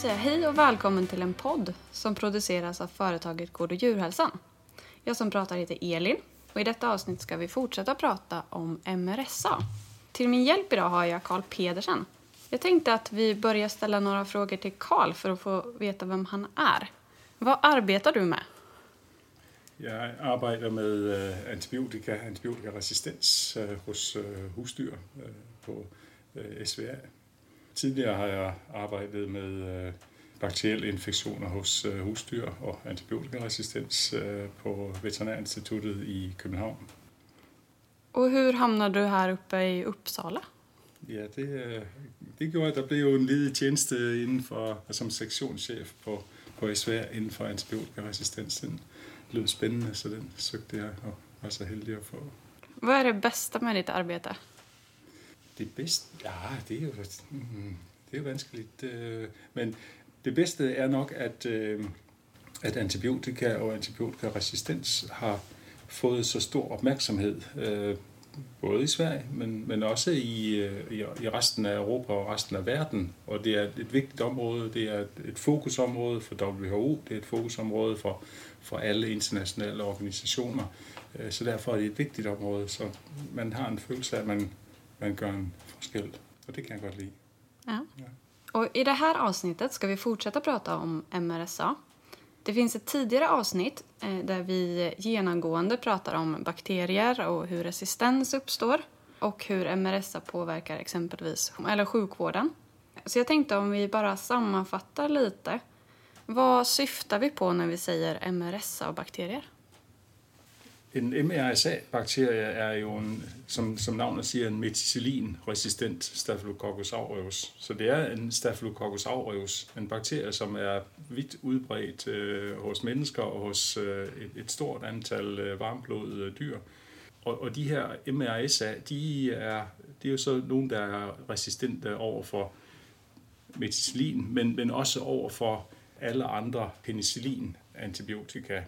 säga hej och välkommen till en podd som produceras av företaget Gård och djurhälsan. Jag som pratar heter Elin och i detta avsnitt ska vi fortsätta prata om MRSA. Till min hjälp idag har jag Karl Pedersen. Jag tänkte att vi börjar ställa några frågor till Karl för att få veta vem han är. Vad arbetar du med? Jeg arbejder med eh, antibiotika, antibiotikaresistens eh, hos husdjur husdyr på SVA. Tidligere har jeg arbejdet med øh, bakterielle infektioner hos øh, husdyr og antibiotikaresistens øh, på Veterinærinstituttet i København. Och hur hamnade du här uppe i Uppsala? Ja, det, øh, det gjorde, at der blev jo en ledig tjeneste inden for, som sektionschef på, på SVA inden for antibiotikaresistens. Den lød spændende, så den søgte jeg og var så heldig at få. Vad är det bästa med ditt arbete? Det bedste? Ja, det er jo, mm, det er jo vanskeligt. øh, Men det bedste er nok, at, øh, at antibiotika og antibiotikaresistens har fået så stor opmærksomhed, øh, både i Sverige, men, men også i, øh, i, resten af Europa og resten af verden. Og det er et vigtigt område, det er et, et fokusområde for WHO, det er et fokusområde for, for alle internationale organisationer. Øh, så derfor er det et vigtigt område, så man har en følelse af, at man, man gør en forskel. Og det kan jeg godt lide. Ja. Ja. Och I det här avsnittet ska vi fortsätta prata om MRSA. Det finns ett tidigare avsnitt eh, där vi genomgående pratar om bakterier och hur resistens uppstår och hur MRSA påverkar exempelvis eller sjukvården. Så jag tänkte om vi bara sammanfattar lite. Vad syftar vi på när vi säger MRSA och bakterier? En MRSA-bakterie er jo, en, som, som navnet siger, en meticillin-resistent Staphylococcus aureus. Så det er en Staphylococcus aureus, en bakterie, som er vidt udbredt øh, hos mennesker og hos øh, et, et stort antal øh, varmblodede dyr. Og, og de her MRSA, de er, det er jo så nogen, der er resistente over for meticillin, men, men også over for alle andre penicillin-antibiotika.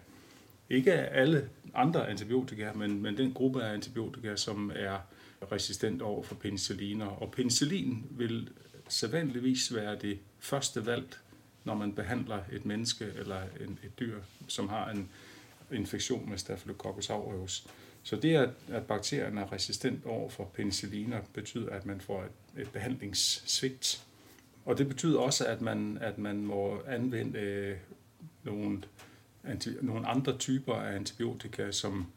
Ikke alle andre antibiotika, men, men den gruppe af antibiotika, som er resistent over for penicilliner. Og penicillin vil sædvanligvis være det første valg, når man behandler et menneske eller en, et dyr, som har en infektion med Staphylococcus aureus. Så det, at, at bakterien er resistent over for penicilliner, betyder, at man får et, et behandlingssvigt. Og det betyder også, at man, at man må anvende øh, nogle anti- nogle andre typer af antibiotika, som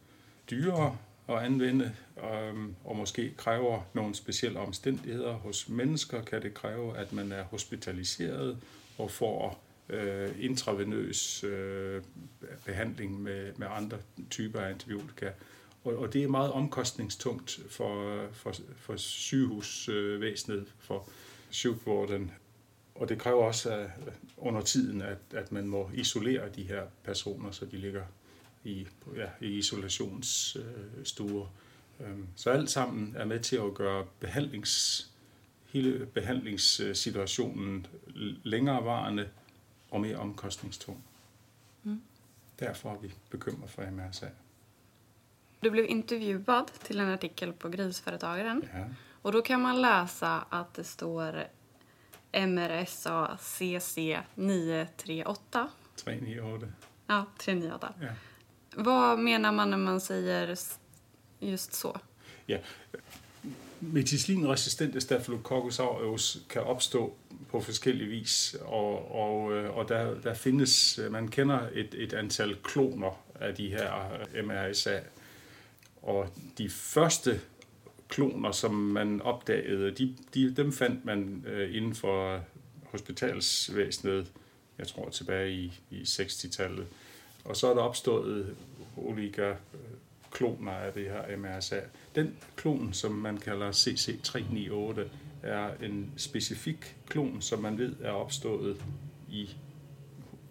dyrere at anvende, og, og måske kræver nogle specielle omstændigheder. Hos mennesker kan det kræve, at man er hospitaliseret og får øh, intravenøs øh, behandling med, med andre typer af antibiotika. Og, og det er meget omkostningstungt for, for, for sygehusvæsenet, for sygevården, og det kræver også at under tiden, at, at man må isolere de her personer, så de ligger i, ja, i isolationsstuer. Øhm, Så alt sammen er med til at gøre behandlings, hele behandlingssituationen længerevarende og mere omkostningstung. Mm. Derfor er vi bekymret for MRSA. Du blev intervjuad till en artikel på Grisföretagaren. Ja. Och då kan man läsa att det står MRSA CC 938. 398. Ja, 398. Ja. Vad menar man när man säger just så? Ja. Meticillin-resistente Staphylococcus aureus kan opstå på forskellige vis, og, og, øh, og der, der findes, man kender et, et antal kloner af de her MRSA, og de første kloner, som man opdagede, de, de, dem fandt man øh, inden for hospitalsvæsenet, jeg tror tilbage i, i 60-tallet. Og så er der opstået olika kloner af det her MRSA. Den klon, som man kalder CC398, er en specifik klon, som man ved er opstået i,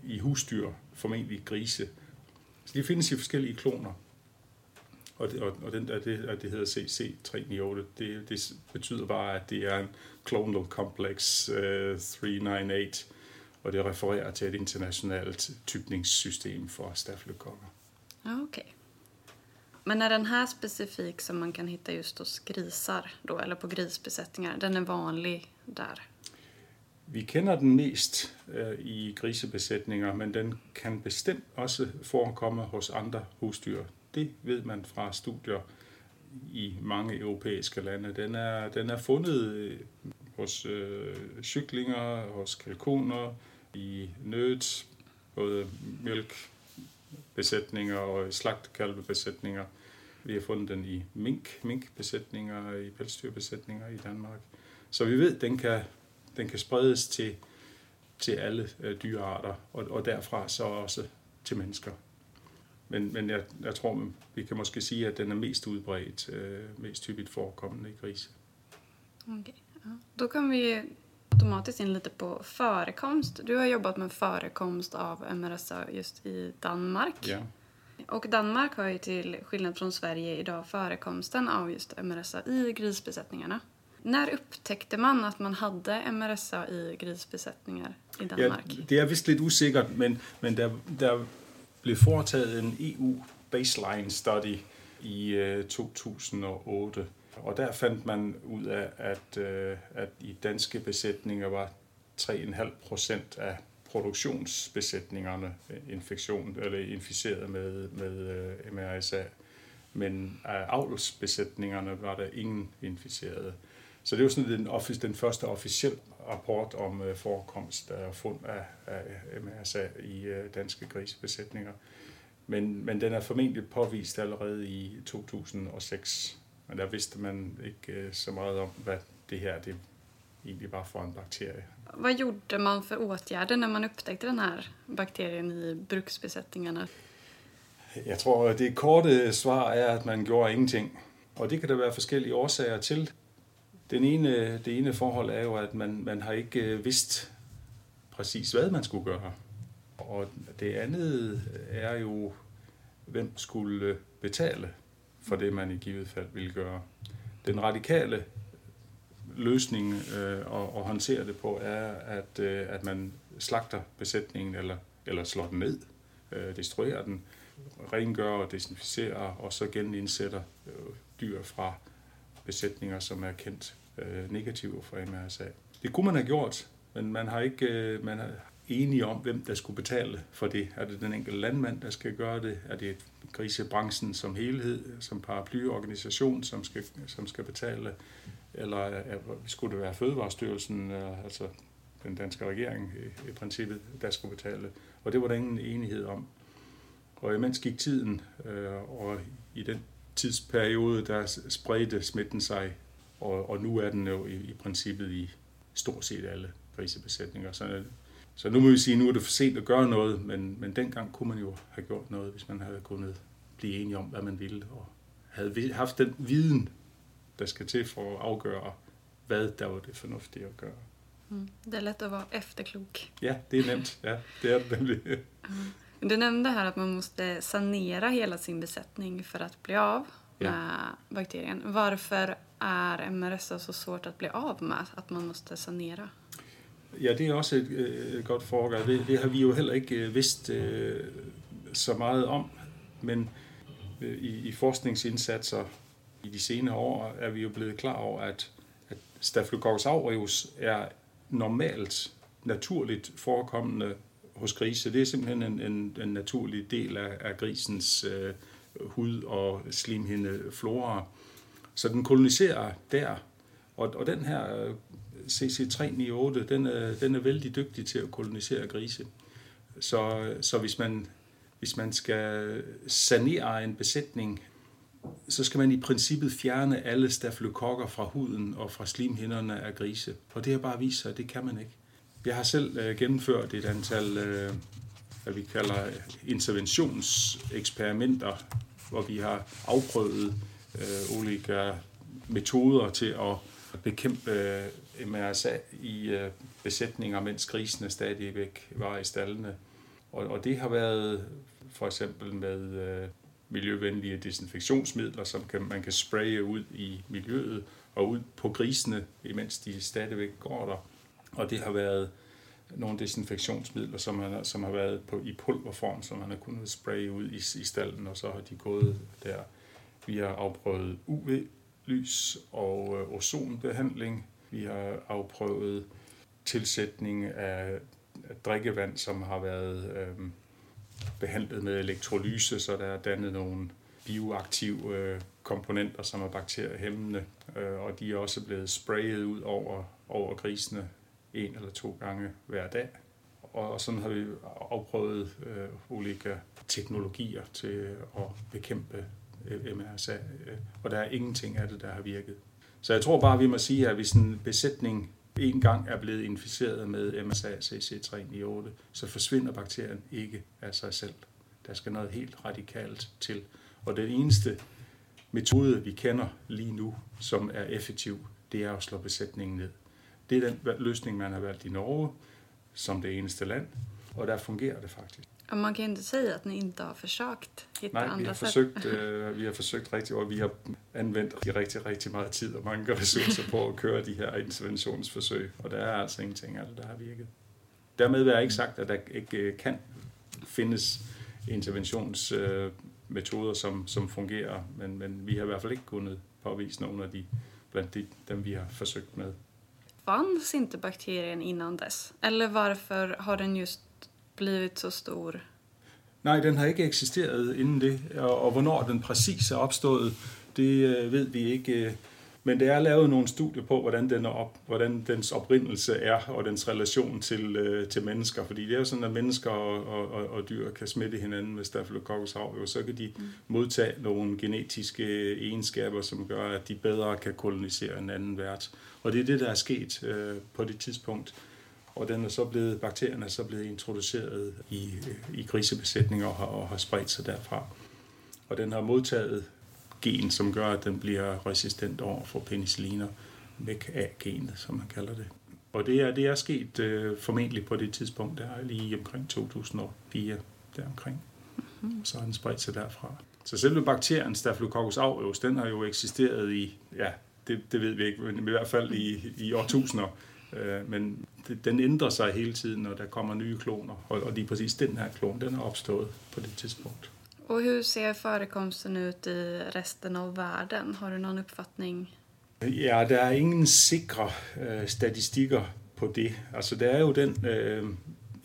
i husdyr, formentlig grise. Så de findes i forskellige kloner. Og, det, og, og den der, det, at det hedder CC398, det, det betyder bare, at det er en clonal complex øh, 398, og det refererer til et internationalt typningssystem for stafylokokker. Okej. Men är den här specifik som man kan hitta just hos grisar då, eller på grisbesättningar, den är vanlig där? Vi kender den mest øh, i grisebesætninger, men den kan bestemt også forekomme hos andre husdyr. Det ved man fra studier i mange europæiske lande. Den er, den er fundet øh, hos øh, cyklinger, hos kalkuner, i nødt, både mælkbesætninger og slagtekalvebesætninger. Vi har fundet den i mink, minkbesætninger, i pelsdyrbesætninger i Danmark. Så vi ved, at den kan, den kan spredes til, til alle øh, dyrearter, og, og derfra så også til mennesker. Men, men jeg, jeg tror, vi kan måske sige, at den er mest udbredt, øh, mest hyppigt forekommende i grise. Okay. Ja. Då kan vi automatiskt in lite på förekomst. Du har jobbat med förekomst av MRSA just i Danmark. Ja. Och Danmark har ju till skillnad från Sverige idag förekomsten av just MRSA i grisbesättningarna. När upptäckte man att man hade MRSA i grisbesättningar i Danmark? Ja, det er vist lidt usikkert, men, men der, der blev foretaget en EU baseline study i øh, 2008, og der fandt man ud af, at, øh, at i danske besætninger var 3,5 procent af produktionsbesætningerne øh, infektion, eller inficeret med, med MRSA, men af avlsbesætningerne var der ingen inficerede. Så det var sådan den, den første officielle rapport om uh, forekomst af fund af, af MRSA i uh, danske grisebesætninger. Men, men den er formentlig påvist allerede i 2006. Men der vidste man ikke uh, så meget om, hvad det her det egentlig var for en bakterie. Vad gjorde man för åtgärder när man upptäckte den här bakterien i bruksbesättningarna? Jeg tror, at det korte svar er, at man gjorde ingenting. Og det kan der være forskellige årsager til. Den ene, det ene forhold er jo, at man, man har ikke øh, vidst præcis, hvad man skulle gøre. Og det andet er jo, hvem skulle betale for det, man i givet fald ville gøre. Den radikale løsning øh, at, at håndtere det på er, at, øh, at man slagter besætningen eller, eller slår den ned, øh, destruerer den, rengør og desinficerer, og så genindsætter øh, dyr fra besætninger, som er kendt øh, negative for MRSA. Det kunne man have gjort, men man har ikke øh, man er enige om, hvem der skulle betale for det. Er det den enkelte landmand, der skal gøre det? Er det grisebranchen som helhed, som paraplyorganisation, som skal, som skal betale? Eller er, skulle det være Fødevarestyrelsen, øh, altså den danske regering i, i princippet, der skulle betale? Og det var der ingen enighed om. Og imens gik tiden, øh, og i den tidsperiode, der spredte smitten sig, og, og nu er den jo i, i princippet i stort set alle grisebesætninger. Så, så nu må vi sige, at nu er det for sent at gøre noget, men, men dengang kunne man jo have gjort noget, hvis man havde kunnet blive enige om, hvad man ville, og havde haft den viden, der skal til for at afgøre, hvad der var det fornuftige at gøre. Mm. Det är lätt att vara efterklok. Ja, det är nemt. Ja, det är det nämligen. Mm. Du nämnde här att man måste sanera hela sin besättning för att bli av med ja. bakterien. Varför är MRSA så svårt att bli av med, att man måste sanera? Ja, det er også et, et godt foregang. Det, det har vi jo heller ikke vidst øh, så meget om, men øh, i, i forskningsindsatser i de senere år er vi jo blevet klar over, at, at Staphylococcus aureus er normalt, naturligt forekommende hos grise. Det er simpelthen en, en, en naturlig del af, af grisens øh, hud- og slimhinde flora. Så den koloniserer der, og, og den her øh, CC398, den er, den er vældig dygtig til at kolonisere grise. Så, så hvis, man, hvis man skal sanere en besætning, så skal man i princippet fjerne alle stafylokokker fra huden og fra slimhinderne af grise. Og det har bare vist sig, at det kan man ikke. Jeg har selv øh, gennemført et antal, øh, hvad vi kalder interventionseksperimenter, hvor vi har afprøvet øh, olika metoder til at bekæmpe øh, MRSA i øh, besætninger, mens grisene stadigvæk var i stallene. Og, og det har været for eksempel med øh, miljøvenlige desinfektionsmidler, som kan, man kan spraye ud i miljøet og ud på grisene, imens de stadigvæk går der. Og det har været nogle desinfektionsmidler, som, man, som har været på, i pulverform, som man har kunnet spraye ud i, i stallen, og så har de gået der. Vi har afprøvet UV-lys og øh, ozonbehandling. Vi har afprøvet tilsætning af drikkevand, som har været øh, behandlet med elektrolyse, så der er dannet nogle bioaktive øh, komponenter, som er bakteriehæmmende, øh, og de er også blevet sprayet ud over, over grisene en eller to gange hver dag. Og sådan har vi afprøvet øh, olika teknologier til at bekæmpe MRSA, øh, og der er ingenting af det, der har virket. Så jeg tror bare, vi må sige, at hvis en besætning en gang er blevet inficeret med MRSA CC398, så forsvinder bakterien ikke af sig selv. Der skal noget helt radikalt til. Og den eneste metode, vi kender lige nu, som er effektiv, det er at slå besætningen ned. Det er den løsning, man har valgt i Norge som det eneste land, og der fungerer det faktisk. Og man kan inte säga att ni inte har försökt hitta Nej, andra vi har, sätt. forsøgt, øh, vi har forsøgt rigtig, og vi har anvendt rigtig, rigtig meget tid og mange ressourcer på at køre de her interventionsforsøg, og der er altså ingenting af det, der har virket. Dermed er ikke sagt, at der ikke øh, kan findes interventionsmetoder, som, som fungerer, men, men vi har i hvert fald ikke kunnet påvise nogen af de, blandt de, dem, vi har forsøgt med. Fanns inte bakterien innan dess? Eller varför har den just blivit så stor? Nej, den har ikke eksisteret inden det, og, og hvornår den præcis er opstået, det øh, ved vi ikke. Men der er lavet nogle studier på, hvordan, den er op, hvordan dens oprindelse er, og dens relation til, øh, til mennesker. Fordi det er jo sådan, at mennesker og, og, og, og dyr kan smitte hinanden med Staphylococcus aureus, så kan de mm. modtage nogle genetiske egenskaber, som gør, at de bedre kan kolonisere en anden vært. Og det er det, der er sket øh, på det tidspunkt. Og den er så blevet, bakterien er så blevet introduceret i, øh, i grisebesætninger og har, og har spredt sig derfra. Og den har modtaget gen, som gør, at den bliver resistent over for penicilliner, væk af genet, som man kalder det. Og det er, det er sket øh, formentlig på det tidspunkt, der er lige omkring 2004, deromkring. Mm-hmm. Så har den spredt sig derfra. Så selve bakterien Staphylococcus aureus, den har jo eksisteret i, ja, det, det ved vi ikke, men i hvert fald i, i årtusinder. Øh, men det, den ændrer sig hele tiden, når der kommer nye kloner. Og, og lige præcis den her klon, den er opstået på det tidspunkt. Och hur ser förekomsten ut i resten av världen? Har du någon uppfattning? Ja, der er ingen sikre øh, statistikker på det. Altså, der er jo den øh,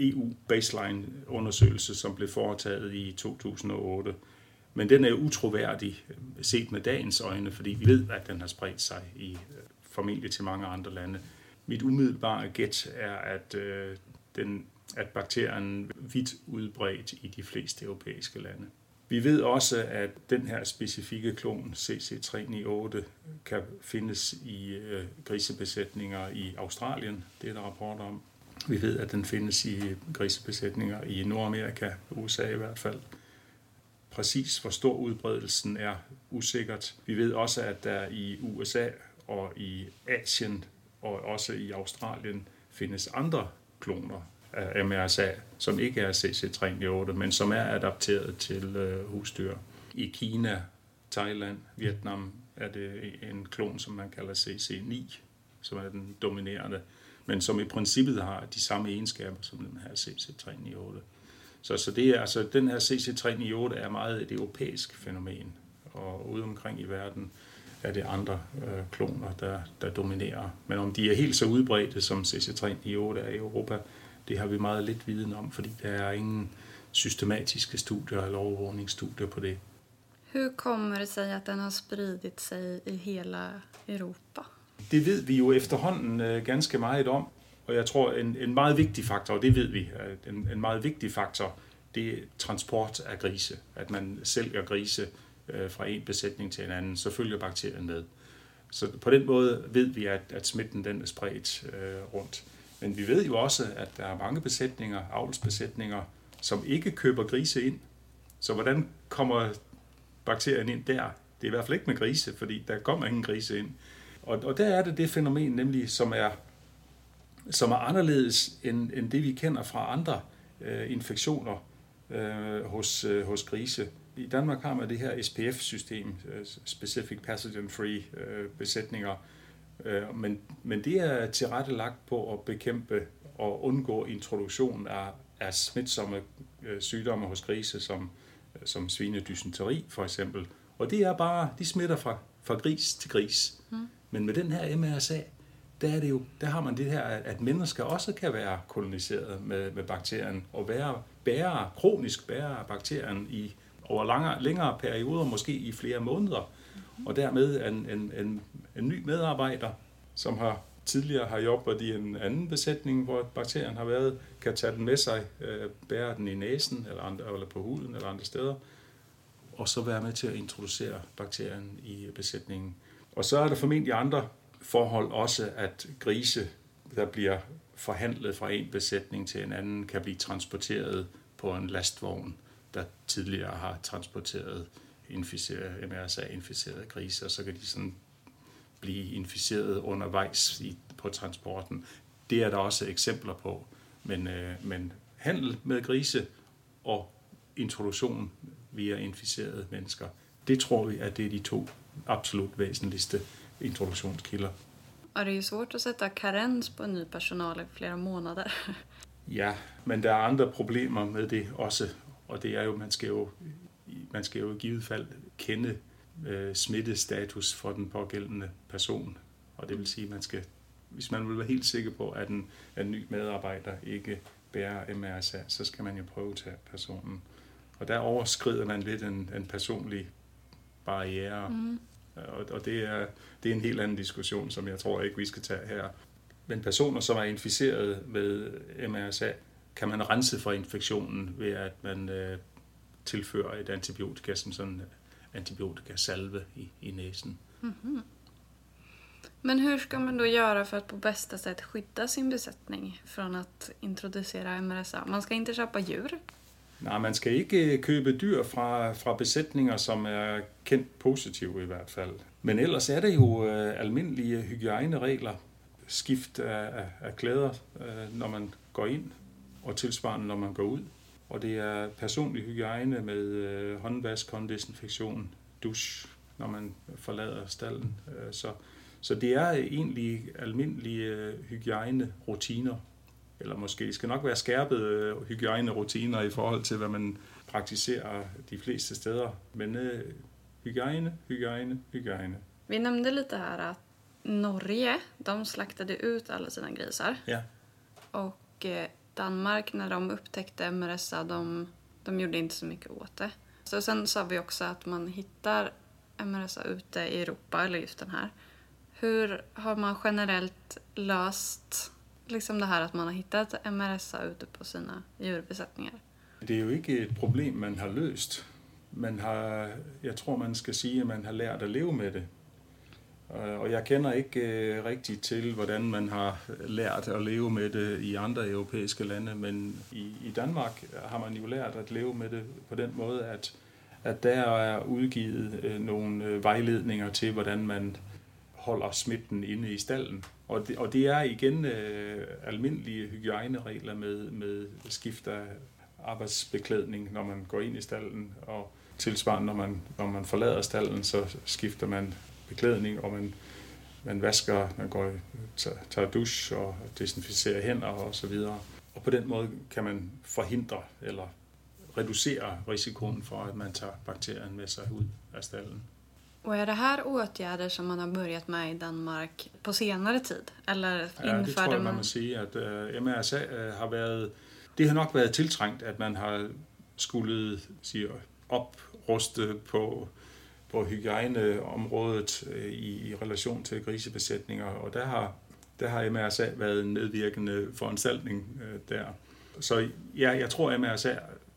EU-baseline-undersøgelse, som blev foretaget i 2008. Men den er utroværdig øh, set med dagens øjne, fordi vi ved, at den har spredt sig i øh, formentlig til mange andre lande. Mit umiddelbare gæt er, at, øh, den, at bakterien er vidt udbredt i de fleste europæiske lande. Vi ved også, at den her specifikke klon CC398 kan findes i øh, grisebesætninger i Australien. Det er der rapporter om. Vi ved, at den findes i grisebesætninger i Nordamerika, USA i hvert fald. Præcis hvor stor udbredelsen er usikkert. Vi ved også, at der i USA og i Asien og også i Australien findes andre kloner af MRSA, som ikke er CC398, men som er adapteret til øh, husdyr. I Kina, Thailand, Vietnam er det en klon, som man kalder CC9, som er den dominerende, men som i princippet har de samme egenskaber som den her CC398. Så, så det er, altså, den her CC398 er meget et europæisk fænomen, og ude omkring i verden er det andre øh, kloner, der, der dominerer. Men om de er helt så udbredte, som CC398 er i Europa, det har vi meget lidt viden om, fordi der er ingen systematiske studier eller overvågningsstudier på det. Hur kommer det sig att den har spridit sig i hela Europa? Det ved vi jo efterhånden øh, ganske meget om, og jeg tror en, en meget vigtig faktor, og det ved vi, at en, en meget vigtig faktor, det er transport af grise. At man sælger grise øh, fra en besætning til en anden, så følger bakterien med. Så på den måde ved vi, at, at smitten den er spredt øh, rundt. Men vi ved jo også, at der er mange besætninger, avlsbesætninger, som ikke køber grise ind. Så hvordan kommer bakterien ind der? Det er i hvert fald ikke med grise, fordi der kommer ingen grise ind. Og, og der er det det fænomen, nemlig som er, som er anderledes end, end det, vi kender fra andre øh, infektioner øh, hos, øh, hos grise. I Danmark har man det her SPF-system, øh, Specific Pathogen Free øh, besætninger, Øh, men, men det er tilrettelagt på at bekæmpe og undgå introduktion af, af smitsomme øh, sygdomme hos grise, som, som svinedysenteri for eksempel. Og det er bare, de smitter fra, fra gris til gris. Mm. Men med den her MRSA, der, er det jo, der har man det her, at mennesker også kan være koloniseret med, med bakterien, og være bære, kronisk bære af bakterien i, over langere, længere perioder, måske i flere måneder. Og dermed en, en, en, en ny medarbejder, som har tidligere har jobbet i en anden besætning, hvor bakterien har været, kan tage den med sig, øh, bære den i næsen eller, andre, eller på huden eller andre steder, og så være med til at introducere bakterien i besætningen. Og så er der formentlig andre forhold også, at grise, der bliver forhandlet fra en besætning til en anden, kan blive transporteret på en lastvogn, der tidligere har transporteret inficerede, MRSA-inficerede grise, og så kan de sådan blive inficeret undervejs i, på transporten. Det er der også eksempler på. Men, øh, men handel med grise og introduktion via inficerede mennesker, det tror vi, at det er de to absolut væsentligste introduktionskilder. Og det er jo svært at sætte karens på ny personal i flere måneder. ja, men der er andre problemer med det også, og det er jo, man skal jo, man skal jo i givet fald kende øh, smittestatus for den pågældende person. Og det vil sige, man skal, hvis man vil være helt sikker på, at en, at en ny medarbejder ikke bærer MRSA, så skal man jo prøve at tage personen. Og der overskrider man lidt en, en personlig barriere. Mm. Øh, og, og det, er, det er en helt anden diskussion, som jeg tror ikke, vi skal tage her. Men personer, som er inficeret med MRSA, kan man rense for infektionen ved, at man øh, tilfører et antibiotika som sådan antibiotikasalve i, i näsen. Mm -hmm. Men hur ska man då göra för att på bästa sätt skydda sin besättning från att introducera MRSA? Man ska inte köpa djur. Nej, man skal ikke øh, købe dyr fra, fra besætninger, som er kendt positive i hvert fald. Men ellers er det jo øh, almindelige hygiejneregler. Skift af, af, af klæder, øh, når man går ind, og tilsvarende, når man går ud. Og det er personlig hygiejne med øh, håndvask, hånddesinfektion, dusch, når man forlader stallen. Øh, så, så det er egentlig almindelige øh, hygiejnerutiner. Eller måske det skal nok være skærpede hygiejnerutiner i forhold til, hvad man praktiserer de fleste steder. Men øh, hygiejne, hygiejne, hygiejne. Vi nämnde lite här att Norge, de slaktade ut alla sina grisar. Ja. Och eh, Danmark, när de upptäckte MRSA, de, de gjorde inte så mycket åt det. Så sen sa vi också att man hittar MRSA ute i Europa, eller just den här. Hur har man generellt löst liksom det här att man har hittat MRSA ute på sina djurbesättningar? Det er jo ikke et problem, man har løst. Man har, jeg tror, man skal sige, at man har lært at leve med det. Og jeg kender ikke øh, rigtigt til, hvordan man har lært at leve med det i andre europæiske lande, men i, i Danmark har man jo lært at leve med det på den måde, at, at der er udgivet øh, nogle øh, vejledninger til, hvordan man holder smitten inde i stallen. Og det, og det er igen øh, almindelige hygiejneregler med, med skift af arbejdsbeklædning, når man går ind i stallen, og tilsvarende, når man, når man forlader stallen, så skifter man beklædning, og man, man vasker, man går, tager, tager dusch og desinficerer hænder og så videre. Og på den måde kan man forhindre eller reducere risikoen for, at man tager bakterien med sig ud af stallen. Och är det här åtgärder som man har börjat med i Danmark på senare tid? Eller ja, det tror jeg, man må sige, at uh, øh, MRSA øh, har været, det har nok været tiltrængt, at man har skulle sige, opruste på på hygiejneområdet øh, i, i relation til grisebesætninger, og der har, der har MRSA været en medvirkende foranstaltning øh, der. Så ja, jeg tror, at MRSA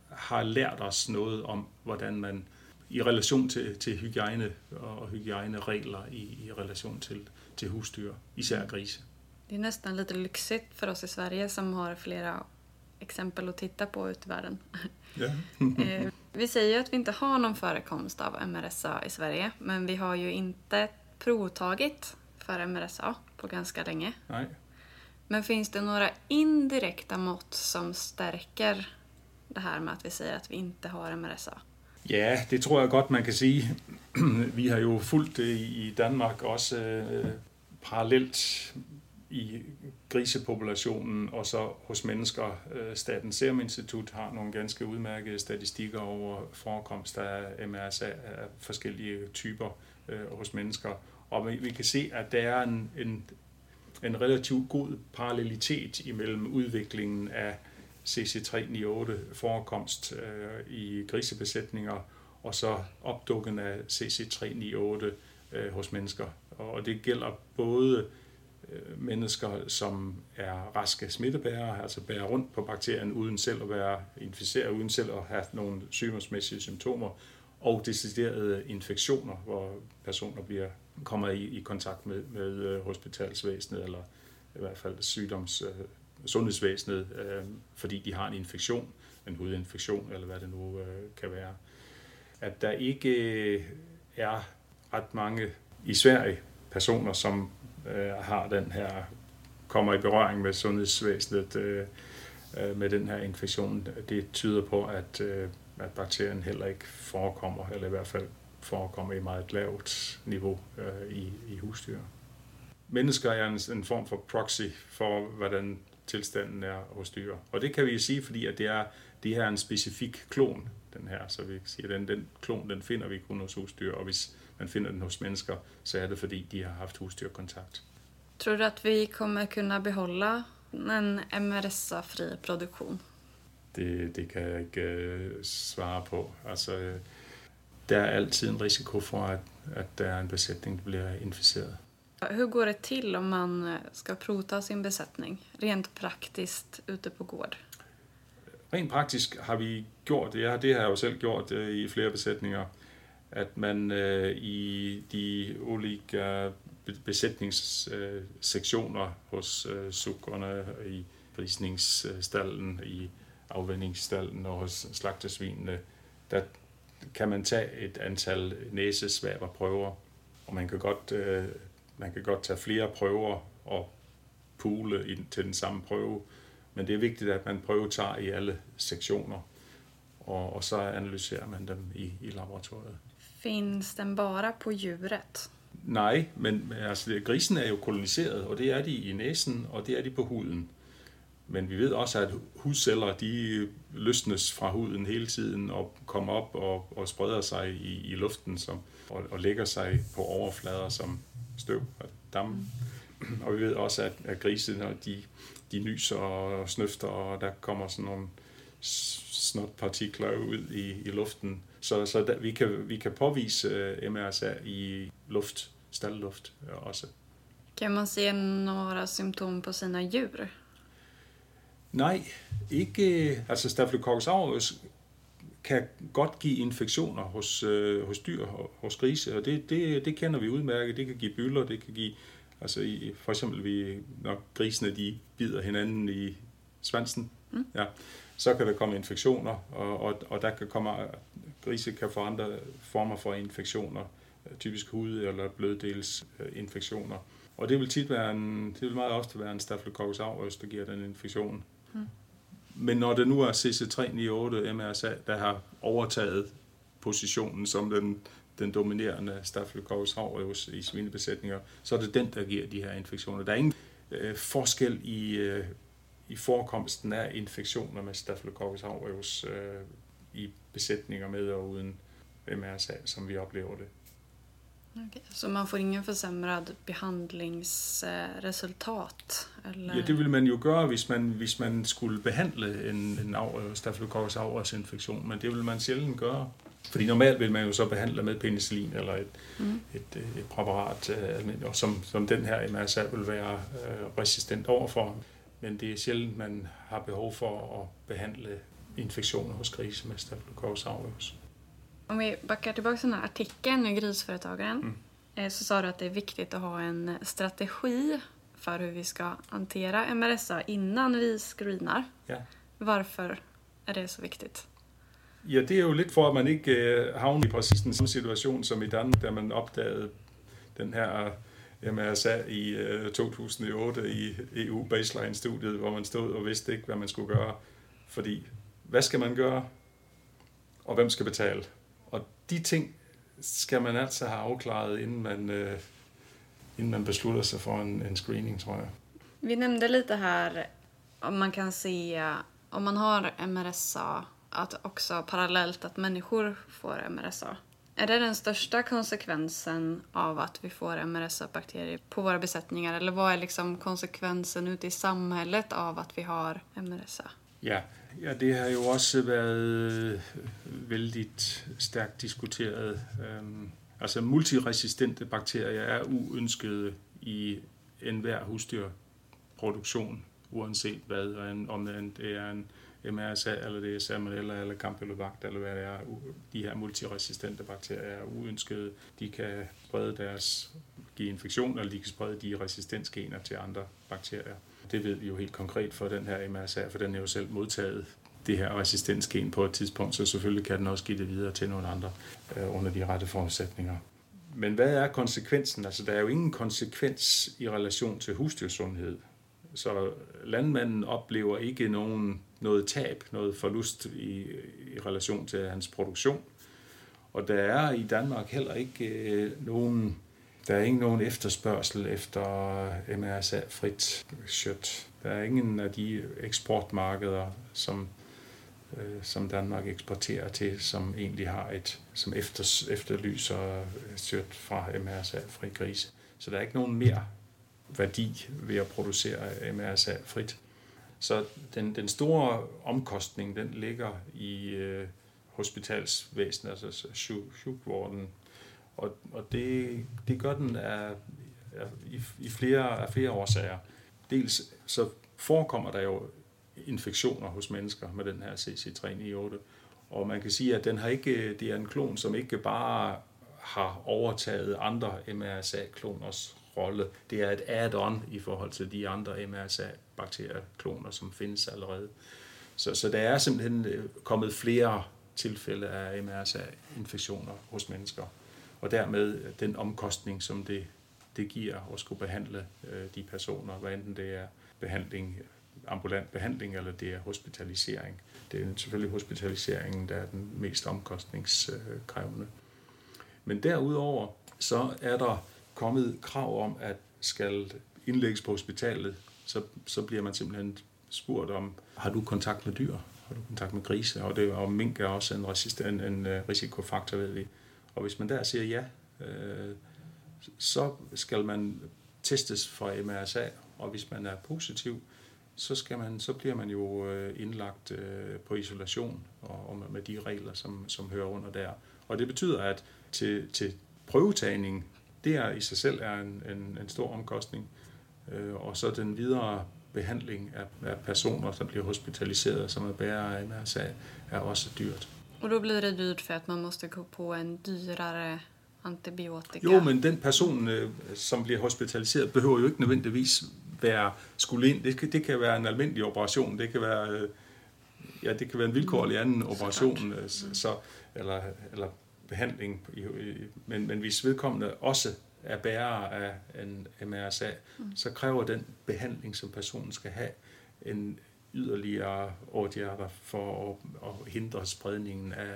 har lært os noget om, hvordan man i relation til, til hygiejne og hygiejneregler i, i relation til, til husdyr, især grise. Det är nästan lite lyxigt för oss i Sverige som har flera exempel att titta på ut i världen. Eh, vi säger ju att vi inte har någon förekomst av MRSA i Sverige, men vi har ju inte provtagit för MRSA på ganska länge. Nej. Men finns det några indirekta mått som stärker det här med att vi säger att vi inte har MRSA? Ja, det tror jeg godt, man kan sige. Vi har jo fulgt det i Danmark også øh, parallelt i grisepopulationen og så hos mennesker. Øh, Statens Serum Institut har nogle ganske udmærkede statistikker over forekomst af MRSA af forskellige typer øh, hos mennesker. Og vi, vi kan se, at der er en, en en relativt god parallelitet imellem udviklingen af CC398 forekomst øh, i grisebesætninger og så opdukken af CC398 øh, hos mennesker. Og det gælder både øh, mennesker, som er raske smittebærere, altså bærer rundt på bakterien uden selv at være inficeret, uden selv at have nogle sygdomsmæssige symptomer, og deciderede infektioner, hvor personer bliver kommer i, i kontakt med, med øh, hospitalsvæsenet, eller i hvert fald sygdoms, øh, sundhedsvæsenet, øh, fordi de har en infektion, en hudinfektion, eller hvad det nu øh, kan være. At der ikke øh, er ret mange i Sverige personer, som øh, har den her, kommer i berøring med sundhedsvæsenet øh, øh, med den her infektion. Det tyder på, at, øh, at bakterien heller ikke forekommer, eller i hvert fald forekommer i meget lavt niveau øh, i, i husdyr. Mennesker er en, en form for proxy for, hvordan tilstanden er hos dyr. Og det kan vi sige, fordi at det, er, det her er en specifik klon, den her. Så vi siger, at den, den klon den finder vi kun hos husdyr, og hvis man finder den hos mennesker, så er det fordi, de har haft husdyrkontakt. Tror du att vi kommer kunna behålla en MRSA-fri produktion? Det, det kan jeg ikke uh, svare på. Altså, der er altid en risiko for, at, at der er en besætning, der bliver inficeret. Hur går det till om man eh, ska prota sin besättning, rent praktiskt ute på gård? Rent praktisk har vi gjort, ja, det har jeg jo selv gjort eh, i flere besætninger, at man uh, i de olika besætningssektioner hos uh, sukkerne, i prisningsstallen, i afvendingsstallen og hos slagtesvinene, der kan man tage et antal næsesvaberprøver, og man kan godt, øh, man kan godt tage flere prøver og pule ind til den samme prøve, men det er vigtigt, at man prøvetager i alle sektioner, og, og så analyserer man dem i, i laboratoriet. Finns den bara på djuret? Nej, men altså, grisen er jo koloniseret, og det er de i næsen, og det er de på huden. Men vi ved også, at hudceller de løsnes fra huden hele tiden og kommer op og, og spreder sig i, i luften som, og, og lægger sig på overflader som støv og damme. Og vi ved også, at, at grise, når de, de nyser og snøfter, og der kommer sådan nogle snotpartikler ud i, i luften. Så, så der, vi, kan, vi kan påvise uh, MRSA i luft, staldluft også. Kan man se några symptom på sina djur? Nej, ikke. Altså Staphylococcus aureus kan godt give infektioner hos, øh, hos dyr, hos grise, og det, det, det kender vi udmærket. Det kan give byller, det kan give, altså i, for eksempel vi, når grisene de bider hinanden i svansen, mm. ja, så kan der komme infektioner, og, og, og der kan komme, grise kan få andre former for infektioner, typisk hud- eller bløddels-infektioner. Og det vil tit være en, det vil meget ofte være en Staphylococcus aureus, der giver den infektion. Mm. Men når det nu er CC398 MRSA, der har overtaget positionen som den, den dominerende Staphylococcus aureus i svinebesætninger, så er det den, der giver de her infektioner. Der er ingen øh, forskel i, øh, i forekomsten af infektioner med Staphylococcus aureus øh, i besætninger med og uden MRSA, som vi oplever det. Okay, så man får ingen försämrad behandlingsresultat? Eller? Ja, det ville man jo gøre, hvis man, hvis man skulle behandle en, en Staphylococcus aureus infektion, men det vil man sjældent gøre. Fordi normalt vil man jo så behandle med penicillin eller et, mm. et, et præparat, øh, som, som den her MRSA vil være øh, resistent overfor. Men det er sjældent, man har behov for at behandle infektioner hos grise med Staphylococcus aureus. Om vi backar tillbaka till den här artikeln med Grisföretagaren mm. så sa du att det är viktigt att ha en strategi för hur vi ska hantera MRSA innan vi screenar. Ja. Varför är det så viktigt? Ja, det er jo lidt for, at man ikke øh, havner i præcis den samme situation som i Danmark, da man opdagede den her MRSA i øh, 2008 i EU-baseline-studiet, hvor man stod og vidste ikke, hvad man skulle gøre. Fordi, hvad skal man gøre, og hvem skal betale? De ting skal man altså have afklaret, inden man, øh, inden man beslutter sig for en, en screening, tror jeg. Vi nämnde lite här om man kan se, om man har MRSA, att också parallellt att människor får MRSA. Är det den största konsekvensen av att vi får MRSA-bakterier på våra besättningar? Eller vad är liksom konsekvensen ute i samhället av att vi har MRSA? Ja, ja det har jo også været øh, vældig stærkt diskuteret. Øhm, altså multiresistente bakterier er uønskede i enhver husdyrproduktion, uanset hvad, om det er en MRSA, eller det er Salmonella, eller Campylobacter, eller hvad det er. De her multiresistente bakterier er uønskede. De kan sprede deres, give infektion, eller de kan sprede de resistensgener til andre bakterier. Det ved vi jo helt konkret for den her MRSA, for den er jo selv modtaget det her resistensgen på et tidspunkt, så selvfølgelig kan den også give det videre til nogle andre øh, under de rette forudsætninger. Men hvad er konsekvensen? Altså, der er jo ingen konsekvens i relation til husdyrsundhed. Så landmanden oplever ikke nogen, noget tab, noget forlust i, i relation til hans produktion. Og der er i Danmark heller ikke øh, nogen, der er ikke nogen efterspørgsel efter MRSA-frit kjøtt. Der er ingen af de eksportmarkeder, som, øh, som Danmark eksporterer til, som egentlig har et, som efter, efterlyser kjøtt fra MRSA-fri grise. Så der er ikke nogen mere værdi ved at producere MRSA frit. Så den, den store omkostning, den ligger i øh, hospitalsvæsenet, altså sjukvården. Og, og det, det gør den af, af, i, i flere, af flere årsager. Dels så forekommer der jo infektioner hos mennesker med den her CC398, og man kan sige, at den har ikke, det er en klon, som ikke bare har overtaget andre MRSA-kloners rolle. Det er et add-on i forhold til de andre MRSA-bakteriekloner, som findes allerede. Så, så der er simpelthen øh, kommet flere tilfælde af MRSA-infektioner hos mennesker. Og dermed den omkostning, som det, det giver at skulle behandle øh, de personer, hvad enten det er behandling, ambulant behandling, eller det er hospitalisering. Det er selvfølgelig hospitaliseringen, der er den mest omkostningskrævende. Men derudover, så er der kommet krav om, at skal indlægges på hospitalet, så, så bliver man simpelthen spurgt om, har du kontakt med dyr? Har du kontakt med grise? Og, det, og mink er også en, resistent, en, en risikofaktor, ved vi. Og hvis man der siger ja, øh, så skal man testes for MRSA, og hvis man er positiv, så, skal man, så bliver man jo øh, indlagt øh, på isolation og, og med de regler, som, som hører under der. Og det betyder, at til, til prøvetagning det er i sig selv er en, en, en stor omkostning. Øh, og så den videre behandling af, af personer, som bliver hospitaliseret, som er bærer af MRSA, er også dyrt. Och då blir det dyrt för att man måste gå på en dyrare antibiotika. Jo, men den person, øh, som bliver hospitaliseret, behøver jo ikke nødvendigvis være skulle ind. Det kan, det kan være en almindelig operation. Det kan være, øh, ja, det kan være en vilkårlig anden operation, øh, så, så, eller, eller behandling, men, men hvis vedkommende også er bærer af en MRSA, mm. så kræver den behandling, som personen skal have, en yderligere åtgärder for at, at hindre spredningen af,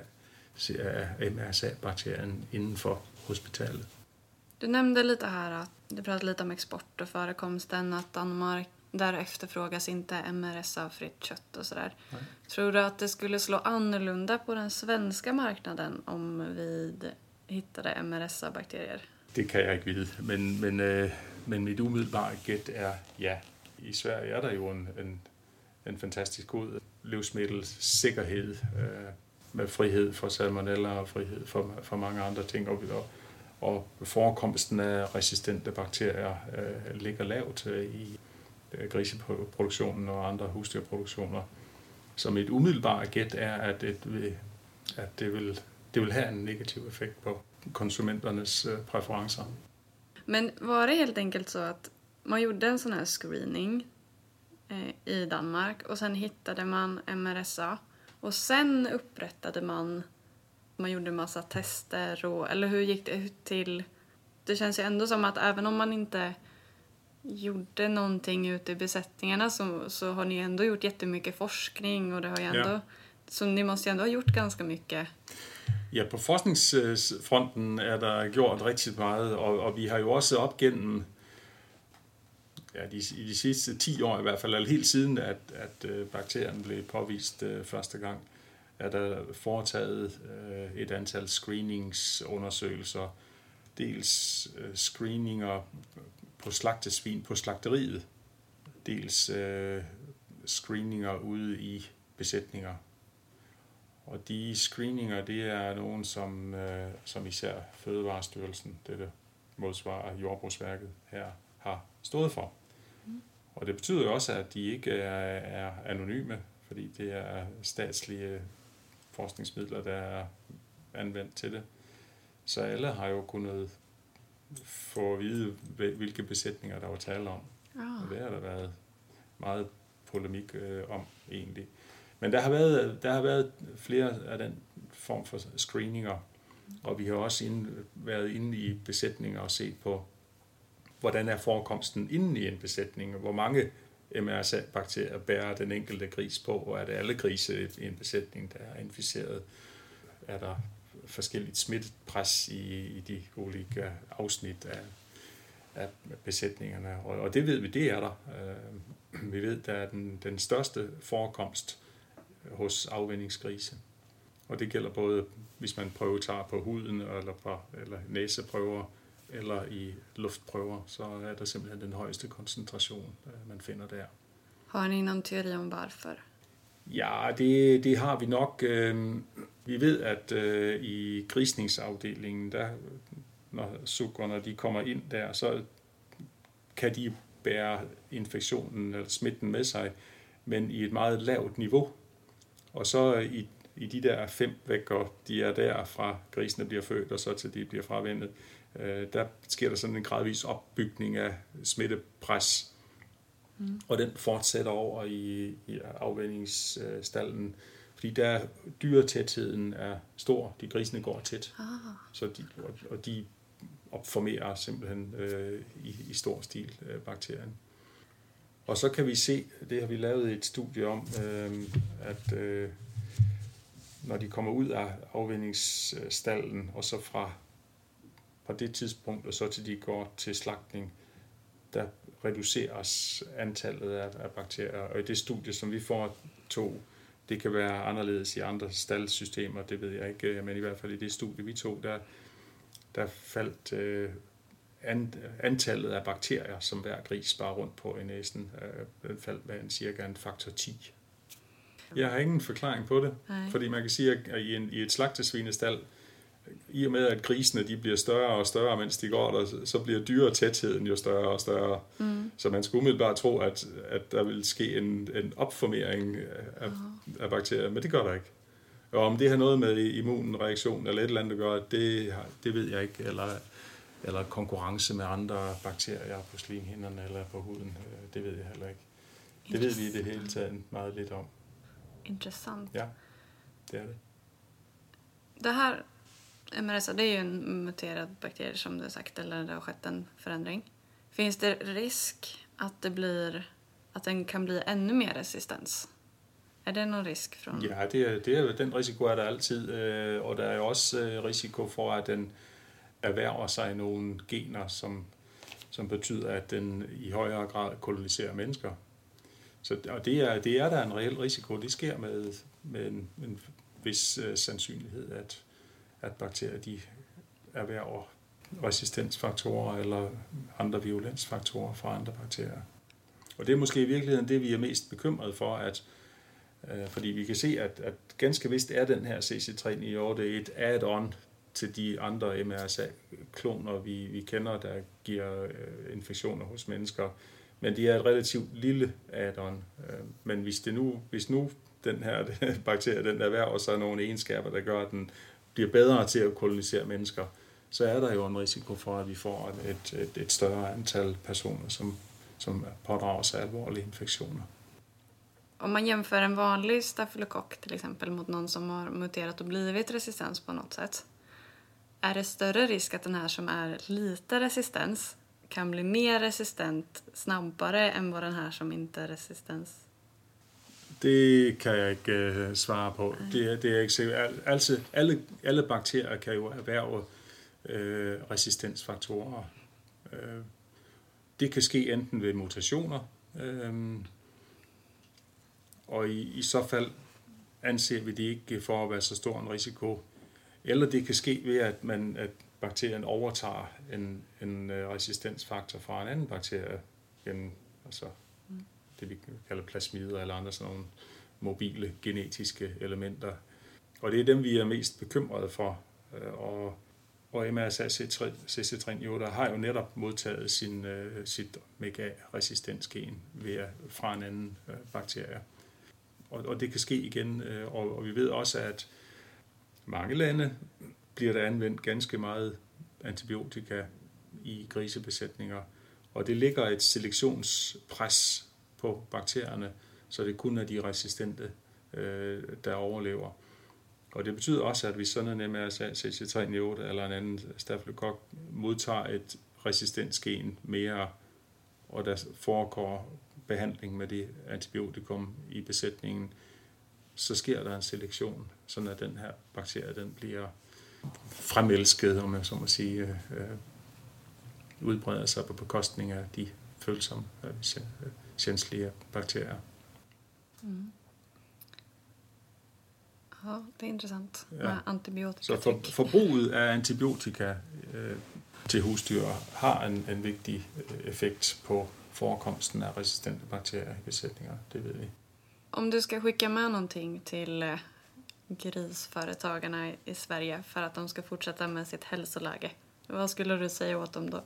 af MRSA-bakterien inden for hospitalet. Du nämnde lite här att du pratade lite om export och förekomsten att Danmark där efterfrågas inte MRSA-fritt kött och sådär. Nej. Tror du att det skulle slå annorlunda på den svenska marknaden om vi hittade MRSA-bakterier? Det kan jeg ikke vide, men, men, øh, men mit umiddelbare gæt er ja. I Sverige er der jo en, en, en fantastisk god livsmiddelsikkerhed øh, med frihed for salmonella og frihed for, for mange andre ting. Og, og, og forekomsten af resistente bakterier øh, ligger lavt øh, i Øh, griseproduktionen og andre husdyrproduktioner. Så mit umiddelbare gæt er, at det vil, at det vil, det vil have en negativ effekt på konsumenternes øh, præferencer. Men var det helt enkelt så at man gjorde en sån här screening eh, i Danmark och sen hittade man MRSA och sen upprättade man, man gjorde massa tester och, eller hur gick det till? Det känns ju ändå som att även om man inte gjorde någonting ute i besättningarna så, så har ni ändå gjort jättemycket forskning och det har ju ändå, ja. så ni måste ju ändå ha gjort ganska mycket. Ja, på forskningsfronten er der gjort rigtig meget, og, og vi har jo også op gennem ja, de, i de sidste 10 år i hvert fald, eller helt siden, at, at øh, bakterien blev påvist uh, første gang, er der foretaget øh, et antal screeningsundersøgelser, dels øh, screeninger på slagtesvin på slagteriet, dels øh, screeninger ude i besætninger. Og de screeninger, det er nogen, som, øh, som især Fødevarestyrelsen, det der modsvarer Jordbrugsværket her, har stået for. Og det betyder jo også, at de ikke er, er anonyme, fordi det er statslige forskningsmidler, der er anvendt til det. Så alle har jo kunnet få at vide, hvilke besætninger der var tale om. Oh. Og det har der været meget polemik øh, om egentlig. Men der har, været, der har været flere af den form for screeninger, og vi har også inde, været inde i besætninger og set på, hvordan er forekomsten inden i en besætning, hvor mange MRSA-bakterier bærer den enkelte gris på, og er det alle grise i en besætning, der er inficeret? Er der forskelligt smittepres i, i de olika afsnit af, af besætningerne? Og, og det ved vi, det er der. Øh, vi ved, der er den, den største forekomst hos afvendingsgrise. Og det gælder både, hvis man prøver tager på huden, eller, på, eller næseprøver, eller i luftprøver, så er der simpelthen den højeste koncentration, øh, man finder der. Har ni någon teori om varför? Ja, det, det har vi nok. Øhm, vi ved, at øh, i grisningsafdelingen, der, når sukkerne de kommer ind der, så kan de bære infektionen eller smitten med sig, men i et meget lavt niveau. Og så i, i de der fem vækker, de er der fra grisene bliver født, og så til de bliver fravendet, øh, der sker der sådan en gradvis opbygning af smittepres. Mm. Og den fortsætter over i, i afvændingsstallen, fordi der dyretætheden er stor. De grisene går tæt, ah. så de, og, og de opformerer simpelthen øh, i, i stor stil øh, bakterien. Og så kan vi se, det har vi lavet et studie om, øh, at øh, når de kommer ud af afvindingsstallen, og så fra, fra det tidspunkt, og så til de går til slagtning, der reduceres antallet af, af bakterier. Og i det studie, som vi får to, det kan være anderledes i andre staldsystemer, det ved jeg ikke, men i hvert fald i det studie, vi tog, der, der faldt øh, antallet af bakterier, som hver gris sparer rundt på i næsen, øh, faldt med en cirka en faktor 10. Jeg har ingen forklaring på det, Nej. fordi man kan sige, at i, en, i et slagtesvinestal, i og med at grisene de bliver større og større, mens de går der, så bliver dyretætheden jo større og større. Mm. Så man skulle umiddelbart tro, at, at der vil ske en, en opformering af, oh. af bakterier, men det gør der ikke. Og om det har noget med immunreaktion eller et eller andet at gøre, det, det ved jeg ikke. Eller, eller konkurrence med andre bakterier på slimhinderne eller på huden, øh, det ved jeg heller ikke. Det ved vi i det hele taget meget lidt om. Intressant. Ja, det är det. Det här Eh, MRSA det är ju en muterad bakterie som du har sagt, eller det har skett en förändring. Finns det risk att det blir att den kan bli ännu mer resistens? Er det någon risk från? Ja, det er, det er, den risiko er der altid, øh, og der er også øh, risiko for, at den erhverver sig nogle gener, som, som betyder, at den i højere grad koloniserer mennesker. Så, og det er, det er der en reel risiko. Det sker med, med en, en vis øh, sandsynlighed, at, at bakterier de erhverver resistensfaktorer eller andre virulensfaktorer fra andre bakterier. Og det er måske i virkeligheden det, vi er mest bekymret for, at øh, fordi vi kan se, at, at ganske vist er den her CC3981 et add-on til de andre MRSA-kloner, vi, vi kender, der giver øh, infektioner hos mennesker. Men de er et relativt lille add-on. Øh, men hvis, det nu, hvis nu den her bakterie, den erhverver sig nogle egenskaber, der gør, at den bliver bedre til at kolonisere mennesker, så er der jo en risiko for, at vi får et, et, et større antal personer, som, som pådrager sig alvorlige infektioner. Om man jämför en vanlig stafylokock till exempel mot någon som har muterat och blivit resistens på något sätt. Är det större risk att den här som är lite resistens kan bli mer resistent snabbare än vad den här som inte är resistens? Det kan jeg ikke uh, svare på. Det, det er ikke sikkert. Altså, alle, alle bakterier kan jo erhverve øh, resistensfaktorer. Øh, det kan ske enten ved mutationer, øh, og i, i så fald anser vi det ikke for at være så stor en risiko. Eller det kan ske ved, at, man, at bakterien overtager en, en øh, resistensfaktor fra en anden bakterie gennem altså, det, vi kalder plasmider eller andre sådan nogle mobile genetiske elementer. Og det er dem, vi er mest bekymrede for. Øh, og, og MRSA cc der har jo netop modtaget sin, øh, sit mega-resistensgen ved, fra en anden øh, bakterie. Og, og det kan ske igen, og, og vi ved også, at mange lande bliver der anvendt ganske meget antibiotika i grisebesætninger, og det ligger et selektionspres på bakterierne, så det kun er de resistente, øh, der overlever. Og det betyder også, at hvis sådan en MRSA CC398 eller en anden stafylokok modtager et resistensgen mere, og der foregår behandling med det antibiotikum i besætningen, så sker der en selektion, sådan at den her bakterie den bliver fremelsket, om jeg så må sige, øh, øh udbreder sig på bekostning af de følsomme, øh, sjænslige bakterier. Mm. Ja, det är intressant med ja. antibiotika. Så for, forbruget af antibiotika øh, til husdyr har en, en vigtig øh, effekt på forekomsten af resistente bakterier i besætninger. Det ved vi. Om du ska skicka med någonting till eh, grisföretagarna i Sverige för att de ska fortsätta med sitt hälsoläge, vad skulle du säga åt dem då?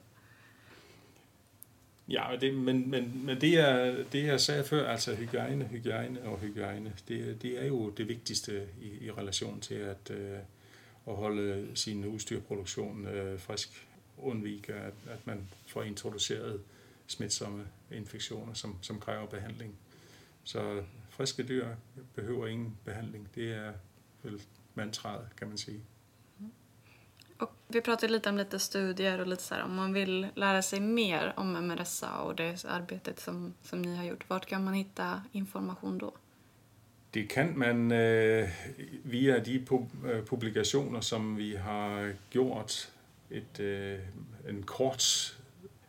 Ja, det, men, men, men det, er, det jeg sagde før, altså hygiejne, hygiejne og hygiejne, det, det er jo det vigtigste i, i relation til at, øh, at holde sin udstyrproduktion øh, frisk. Undvike, at, at man får introduceret smitsomme infektioner, som, som kræver behandling. Så friske dyr behøver ingen behandling. Det er vel mantraet, kan man sige. Och vi pratade lite om lite studier och lite så här, om man vill lära sig mer om MRSA och det arbetet som, som ni har gjort. Vart kan man hitta information då? Det kan man øh, via de eh, publikationer, som vi har gjort. Et, øh, en kort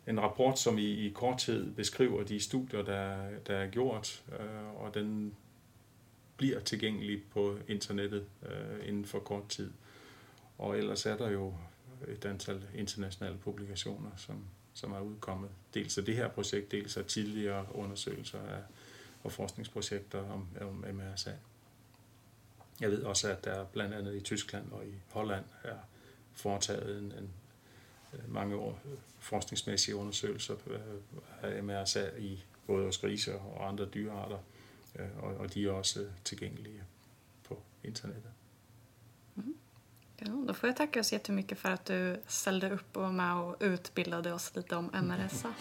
en rapport, som i, i korthed beskriver de studier, der, der er gjort, øh, og den bliver tilgængelig på internettet øh, inden for kort tid. Og ellers er der jo et antal internationale publikationer, som, som er udkommet. Dels af det her projekt, dels af tidligere undersøgelser af, og forskningsprojekter om, om MRSA. Jeg ved også, at der blandt andet i Tyskland og i Holland er foretaget en, en øh, mange år forskningsmæssige undersøgelser øh, af MRSA i både hos grise og andre dyrearter, øh, og, og de er også tilgængelige på internettet. Ja, då får jag tacka så jättemycket för att du ställde upp och var med och utbildade oss lite om MRSA.